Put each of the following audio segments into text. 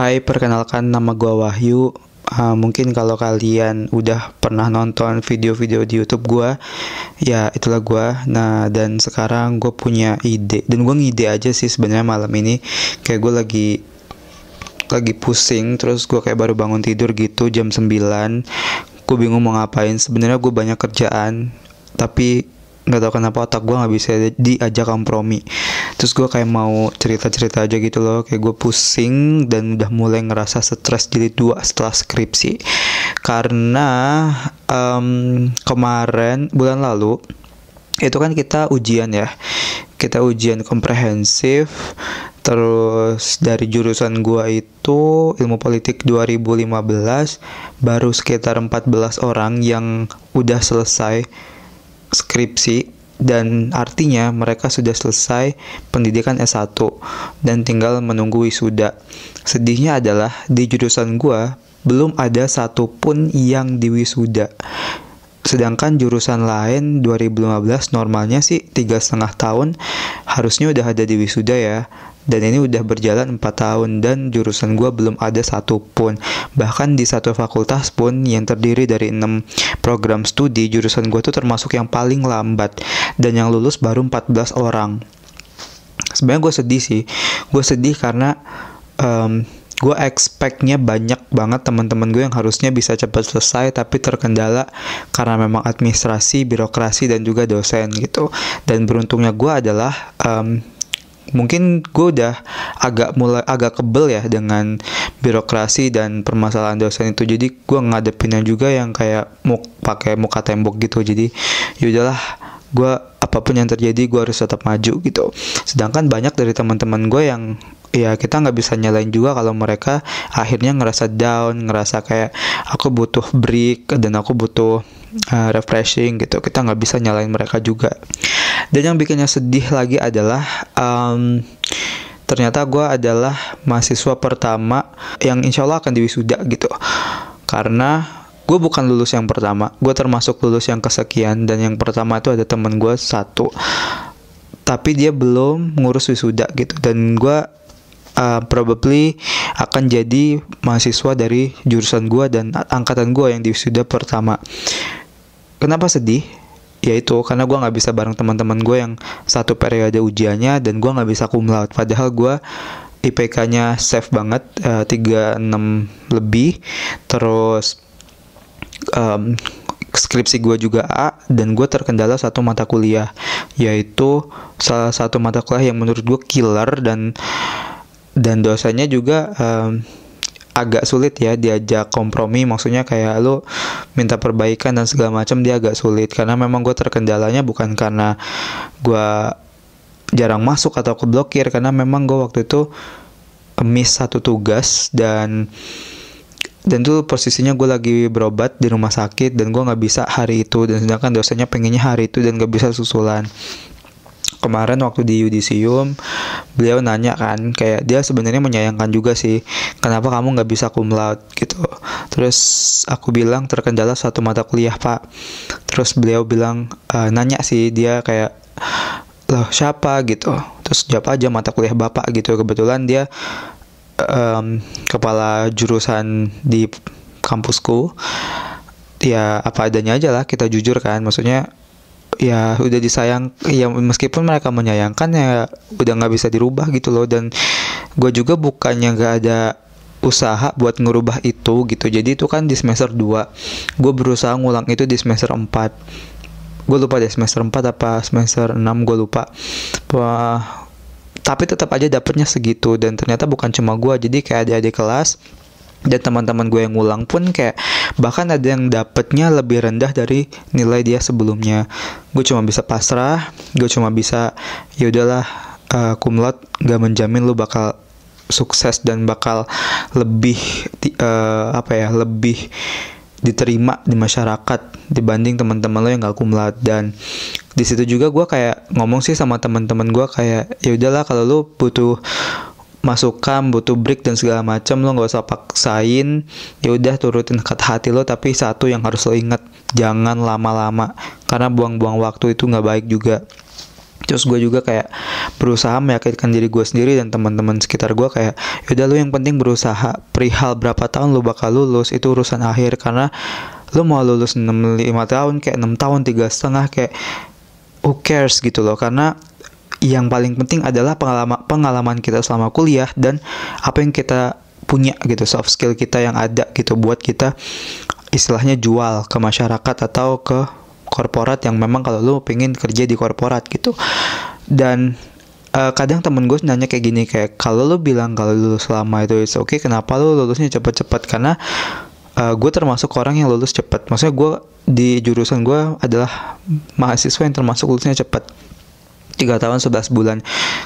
Hai, perkenalkan nama gue Wahyu. Uh, mungkin kalau kalian udah pernah nonton video-video di YouTube gue, ya itulah gue. Nah, dan sekarang gue punya ide, dan gue ngide aja sih sebenarnya malam ini. Kayak gue lagi lagi pusing, terus gue kayak baru bangun tidur gitu jam 9 Gue bingung mau ngapain. Sebenarnya gue banyak kerjaan, tapi nggak tahu kenapa otak gue nggak bisa diajak kompromi terus gue kayak mau cerita-cerita aja gitu loh. Kayak gue pusing dan udah mulai ngerasa stres jadi dua setelah skripsi. Karena um, kemarin bulan lalu itu kan kita ujian ya. Kita ujian komprehensif. Terus dari jurusan gua itu ilmu politik 2015 baru sekitar 14 orang yang udah selesai skripsi dan artinya mereka sudah selesai pendidikan S1 dan tinggal menunggu wisuda. Sedihnya adalah di jurusan gua belum ada satupun yang diwisuda. Sedangkan jurusan lain 2015 normalnya sih tiga setengah tahun harusnya udah ada di wisuda ya dan ini udah berjalan 4 tahun dan jurusan gue belum ada satu pun bahkan di satu fakultas pun yang terdiri dari 6 program studi jurusan gue tuh termasuk yang paling lambat dan yang lulus baru 14 orang. Sebenarnya gue sedih sih. Gue sedih karena um, gue expectnya banyak banget teman-teman gue yang harusnya bisa cepat selesai tapi terkendala karena memang administrasi birokrasi dan juga dosen gitu. Dan beruntungnya gue adalah um, mungkin gue udah agak mulai agak kebel ya dengan birokrasi dan permasalahan dosen itu. Jadi gue ngadepinnya juga yang kayak mau pakai muka tembok gitu. Jadi yaudahlah gue apa pun yang terjadi gue harus tetap maju gitu. Sedangkan banyak dari teman-teman gue yang ya kita nggak bisa nyalain juga kalau mereka akhirnya ngerasa down ngerasa kayak aku butuh break dan aku butuh uh, refreshing gitu. Kita nggak bisa nyalain mereka juga dan yang bikinnya sedih lagi adalah um, ternyata gue adalah mahasiswa pertama yang insya Allah akan diwisuda gitu. Karena gue bukan lulus yang pertama gue termasuk lulus yang kesekian dan yang pertama itu ada temen gue satu. Tapi dia belum ngurus wisuda gitu dan gue uh, probably akan jadi mahasiswa dari jurusan gue dan angkatan gue yang di wisuda pertama. Kenapa sedih yaitu karena gue nggak bisa bareng teman-teman gue yang satu periode ujiannya dan gue nggak bisa cum laude. Padahal gue IPK-nya safe banget uh, 36 lebih. Terus um, skripsi gue juga A dan gue terkendala satu mata kuliah. Yaitu salah satu mata kuliah yang menurut gue killer dan dan dosanya juga um, agak sulit ya diajak kompromi. Maksudnya kayak lu minta perbaikan dan segala macam dia agak sulit. Karena memang gue terkendalanya bukan karena gue jarang masuk atau keblokir. Karena memang gue waktu itu miss satu tugas dan dan tuh posisinya gue lagi berobat di rumah sakit dan gue nggak bisa hari itu. Dan sedangkan dosanya pengennya hari itu dan gak bisa susulan kemarin waktu di yudisium beliau nanya kan kayak dia sebenarnya menyayangkan juga sih kenapa kamu nggak bisa cum laude gitu. Terus aku bilang terkendala satu mata kuliah pak. Terus beliau bilang e, nanya sih dia kayak loh siapa? gitu. Terus jawab aja mata kuliah bapak gitu. Kebetulan dia um, kepala jurusan di kampusku. Ya apa adanya aja lah kita jujur kan. Maksudnya ya udah disayang ya meskipun mereka menyayangkan ya udah nggak bisa dirubah gitu loh. Dan gue juga bukannya nggak ada usaha buat ngerubah itu gitu. Jadi itu kan di semester 2 gue berusaha ngulang itu di semester 4 gue lupa deh semester 4 apa semester 6 gue lupa. Wah, tapi tetap aja dapetnya segitu dan ternyata bukan cuma gue jadi kayak adik-adik kelas dan teman-teman gue yang ngulang pun kayak bahkan ada yang dapetnya lebih rendah dari nilai dia sebelumnya. Gue cuma bisa pasrah gue cuma bisa ya udahlah uh, kumlot gak menjamin lu bakal sukses dan bakal lebih uh, apa ya lebih diterima di masyarakat dibanding teman-teman lo yang gak kumlat dan di situ juga gue kayak ngomong sih sama teman-teman gue kayak ya udahlah kalau lu butuh masukan butuh break dan segala macam lo nggak usah paksain ya udah turutin kata hati lo tapi satu yang harus lo ingat jangan lama-lama. Karena buang-buang waktu itu nggak baik juga. Terus gue juga kayak berusaha meyakinkan diri gue sendiri dan teman-teman sekitar gue kayak yaudah lu yang penting berusaha. Perihal berapa tahun lu bakal lulus itu urusan akhir. Karena lu mau lulus 6, 5 tahun kayak 6 tahun tiga setengah kayak who cares gitu loh. Karena yang paling penting adalah pengalaman pengalaman kita selama kuliah dan apa yang kita punya gitu soft skill kita yang ada gitu buat kita istilahnya jual ke masyarakat atau ke korporat yang memang kalau lu pengen kerja di korporat gitu. Dan uh, kadang temen gue nanya kayak gini kayak kalau lu bilang kalau lulus lama itu oke okay kenapa lu lulusnya cepet-cepet? Karena uh, gue termasuk orang yang lulus cepet. Maksudnya gue di jurusan gue adalah mahasiswa yang termasuk lulusnya cepet tiga tahun 11 bulan.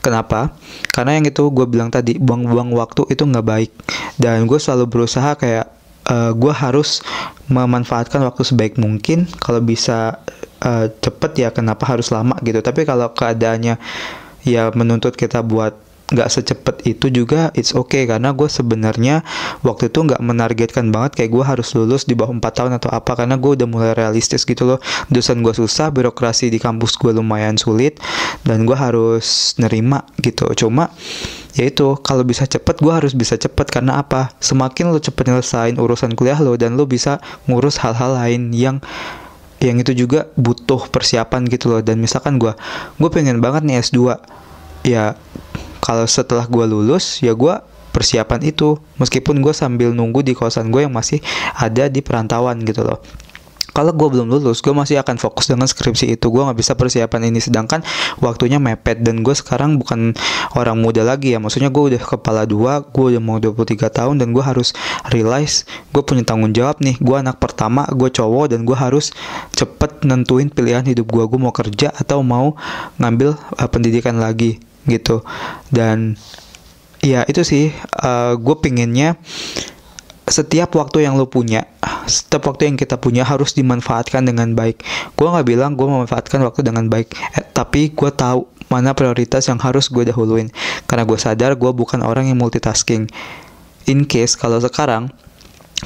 Kenapa? Karena yang itu gue bilang tadi buang-buang waktu itu nggak baik dan gue selalu berusaha kayak uh, eh, gue harus memanfaatkan waktu sebaik mungkin kalau bisa uh, cepet ya kenapa harus lama gitu tapi kalau keadaannya ya menuntut kita buat nggak secepat itu juga it's okay. Karena gue sebenarnya waktu itu nggak menargetkan banget kayak gue harus lulus di bawah 4 tahun atau apa. Karena gue udah mulai realistis gitu loh. Dosen gue susah birokrasi di kampus gue lumayan sulit dan gue harus nerima gitu. Cuma yaitu kalau bisa cepet gue harus bisa cepet. Karena apa? Semakin lo cepet nyelesain urusan kuliah lo dan lo bisa ngurus hal-hal lain yang yang itu juga butuh persiapan gitu loh. Dan misalkan gue gue pengen banget nih S2 ya kalau setelah gue lulus ya gue persiapan itu meskipun gue sambil nunggu di kosan gue yang masih ada di perantauan gitu loh kalau gue belum lulus, gue masih akan fokus dengan skripsi itu. Gue nggak bisa persiapan ini, sedangkan waktunya mepet dan gue sekarang bukan orang muda lagi ya. Maksudnya gue udah kepala dua, gue udah mau 23 tahun dan gue harus realize gue punya tanggung jawab nih. Gue anak pertama, gue cowok dan gue harus cepet nentuin pilihan hidup gue. Gue mau kerja atau mau ngambil uh, pendidikan lagi gitu. Dan ya itu sih, uh, gue pinginnya setiap waktu yang lo punya, setiap waktu yang kita punya harus dimanfaatkan dengan baik. Gue nggak bilang gue memanfaatkan waktu dengan baik, eh, tapi gue tahu mana prioritas yang harus gue dahuluin. Karena gue sadar gue bukan orang yang multitasking. In case kalau sekarang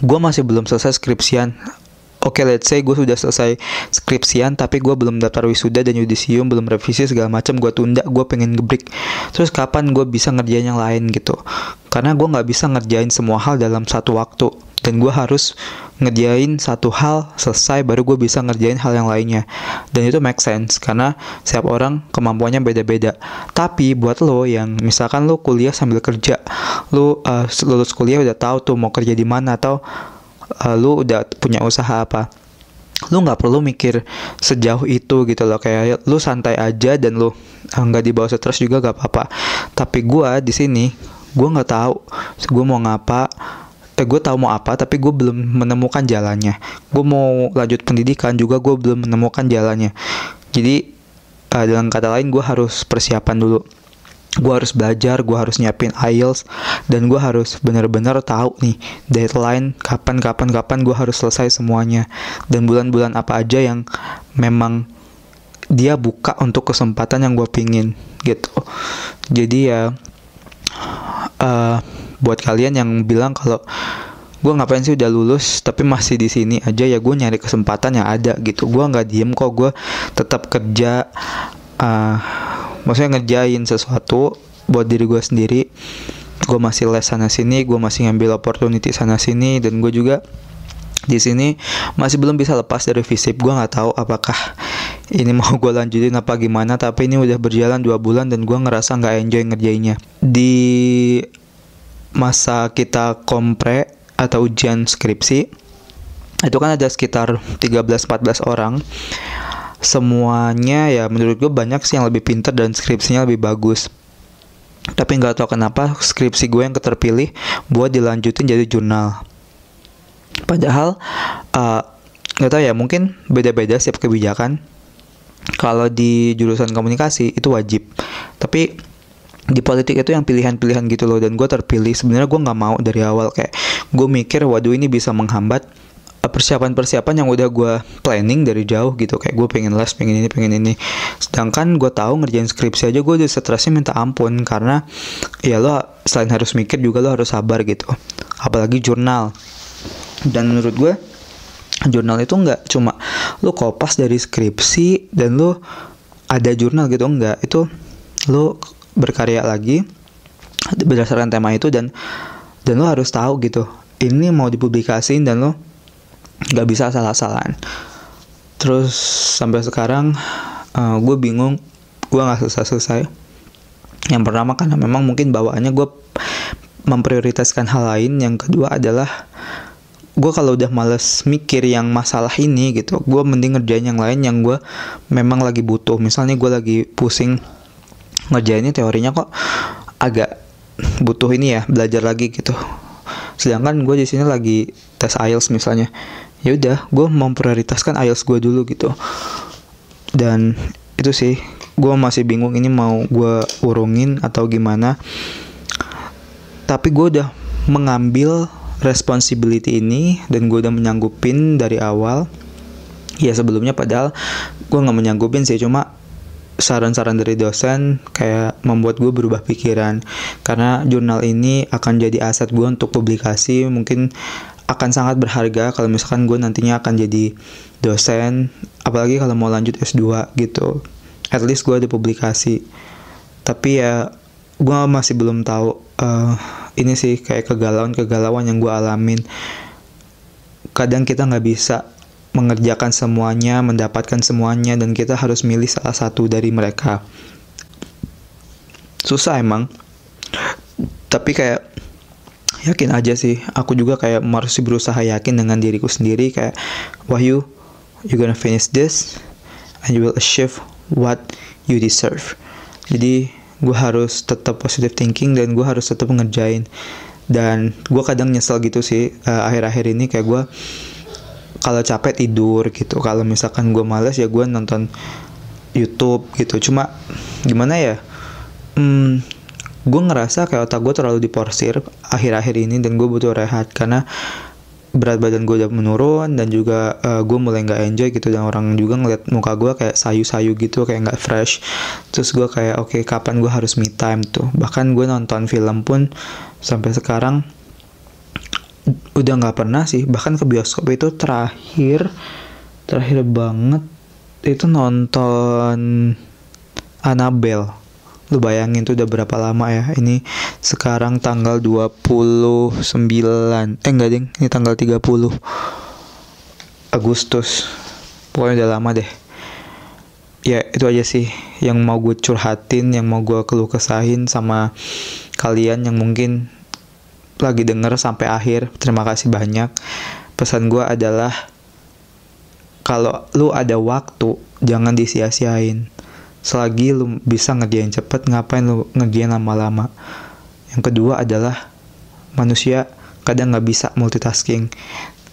gue masih belum selesai skripsian oke okay, let's say gue sudah selesai skripsian tapi gue belum daftar wisuda dan yudisium belum revisi segala macam gue tunda gue pengen ngebreak. Terus kapan gue bisa ngerjain yang lain gitu? Karena gue nggak bisa ngerjain semua hal dalam satu waktu. Dan gue harus ngerjain satu hal selesai baru gue bisa ngerjain hal yang lainnya. Dan itu make sense karena setiap orang kemampuannya beda-beda. Tapi buat lo yang misalkan lo kuliah sambil kerja lo uh, lulus kuliah udah tahu tuh mau kerja di mana atau uh, lu udah punya usaha apa? Lu nggak perlu mikir sejauh itu gitu loh. Kayak lu santai aja dan lu eh, nggak dibawa stres juga gak apa-apa. Tapi gue di sini gue nggak tahu gue mau ngapa eh gue tahu mau apa tapi gue belum menemukan jalannya. Gue mau lanjut pendidikan juga gue belum menemukan jalannya. Jadi uh, dengan kata lain gue harus persiapan dulu gue harus belajar, gue harus nyiapin IELTS, dan gue harus benar-benar tahu nih deadline kapan kapan kapan gue harus selesai semuanya dan bulan-bulan apa aja yang memang dia buka untuk kesempatan yang gue pingin gitu. Jadi ya uh, buat kalian yang bilang kalau gue ngapain sih udah lulus tapi masih di sini aja ya gue nyari kesempatan yang ada gitu gue nggak diem kok gue tetap kerja uh, maksudnya ngerjain sesuatu buat diri gue sendiri. Gue masih les sana sini gue masih ngambil opportunity sana sini dan gue juga di sini masih belum bisa lepas dari visip gue nggak tahu apakah ini mau gue lanjutin apa gimana tapi ini udah berjalan dua bulan dan gue ngerasa nggak enjoy ngerjainnya. Di masa kita kompre atau ujian skripsi itu kan ada sekitar 13-14 orang semuanya ya menurut gue banyak sih yang lebih pinter dan skripsinya lebih bagus. Tapi nggak tahu kenapa skripsi gue yang keterpilih buat dilanjutin jadi jurnal. Padahal uh, nggak tahu ya mungkin beda-beda setiap kebijakan. Kalau di jurusan komunikasi itu wajib. Tapi di politik itu yang pilihan-pilihan gitu loh dan gue terpilih. Sebenarnya gue nggak mau dari awal kayak gue mikir waduh ini bisa menghambat persiapan-persiapan yang udah gue planning dari jauh gitu. Kayak gue pengen les pengen ini pengen ini. Sedangkan gue tahu ngerjain skripsi aja gue udah stresnya minta ampun. Karena ya lo selain harus mikir juga lo harus sabar gitu. Apalagi jurnal. Dan menurut gue jurnal itu nggak cuma lo kopas dari skripsi dan lo ada jurnal gitu. Enggak itu lo berkarya lagi berdasarkan tema itu dan dan lo harus tahu gitu. Ini mau dipublikasiin dan lo nggak bisa salah-salahan terus sampai sekarang uh, gue bingung gue nggak selesai-selesai. Yang pertama karena memang mungkin bawaannya gue memprioritaskan hal lain yang kedua adalah gue kalau udah males mikir yang masalah ini gitu gue mending ngerjain yang lain yang gue memang lagi butuh. Misalnya gue lagi pusing ngerjainnya teorinya kok agak butuh ini ya belajar lagi gitu. Sedangkan gue di sini lagi tes IELTS misalnya ya udah gue memprioritaskan IELTS gue dulu gitu. Dan itu sih gue masih bingung ini mau gue urungin atau gimana. Tapi gue udah mengambil responsibility ini dan gue udah menyanggupin dari awal. Ya sebelumnya padahal gue nggak menyanggupin sih cuma saran-saran dari dosen kayak membuat gue berubah pikiran. Karena jurnal ini akan jadi aset gue untuk publikasi mungkin akan sangat berharga kalau misalkan gue nantinya akan jadi dosen apalagi kalau mau lanjut S2 gitu. At least gue ada publikasi. Tapi ya gue masih belum tahu uh, ini sih kayak kegalauan-kegalauan yang gue alamin. Kadang kita nggak bisa mengerjakan semuanya mendapatkan semuanya dan kita harus milih salah satu dari mereka. Susah emang. Tapi kayak yakin aja sih. Aku juga kayak masih berusaha yakin dengan diriku sendiri kayak Wahyu you gonna finish this and you will achieve what you deserve. Jadi gue harus tetap positive thinking dan gue harus tetap ngerjain. Dan gue kadang nyesel gitu sih uh, akhir-akhir ini kayak gue kalau capek tidur gitu. Kalau misalkan gue males ya gue nonton YouTube gitu. Cuma gimana ya? Hmm, gue ngerasa kayak otak gue terlalu diporsir akhir-akhir ini dan gue butuh rehat karena berat badan gue udah menurun dan juga uh, eh, gue mulai nggak enjoy gitu dan orang juga ngeliat muka gue kayak sayu-sayu gitu kayak nggak fresh. Terus gue kayak oke okay, kapan gue harus me time tuh? Bahkan gue nonton film pun sampai sekarang udah nggak pernah sih. Bahkan ke bioskop itu terakhir terakhir banget itu nonton Annabelle Lu bayangin tuh udah berapa lama ya? Ini sekarang tanggal 29 Eh enggak ding. Ini tanggal 30 Agustus. Pokoknya udah lama deh. Ya itu aja sih Yang mau gue curhatin Yang mau gue keluh kesahin sama kalian yang mungkin lagi denger sampai akhir. Terima kasih banyak. Pesan gue adalah Kalau lu ada waktu Jangan disia-siain selagi lu bisa ngerjain cepet ngapain lu ngerjain lama-lama? Yang kedua adalah manusia kadang nggak bisa multitasking.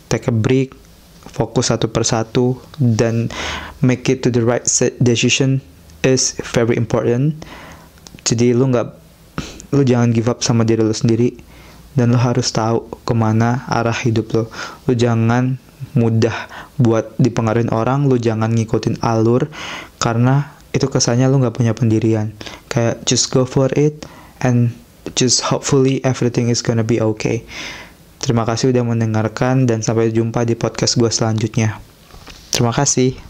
Take a break fokus satu persatu dan make it to the right decision is very important. Jadi lu nggak lu jangan give up sama diri lu sendiri. Dan lu harus tahu ke mana arah hidup lu. Lu jangan mudah buat dipengaruhi orang lu jangan ngikutin alur karena itu kesannya lu nggak punya pendirian. Kayak just go for it and just hopefully everything is gonna be okay. Terima kasih udah mendengarkan dan sampai jumpa di podcast gue selanjutnya. Terima kasih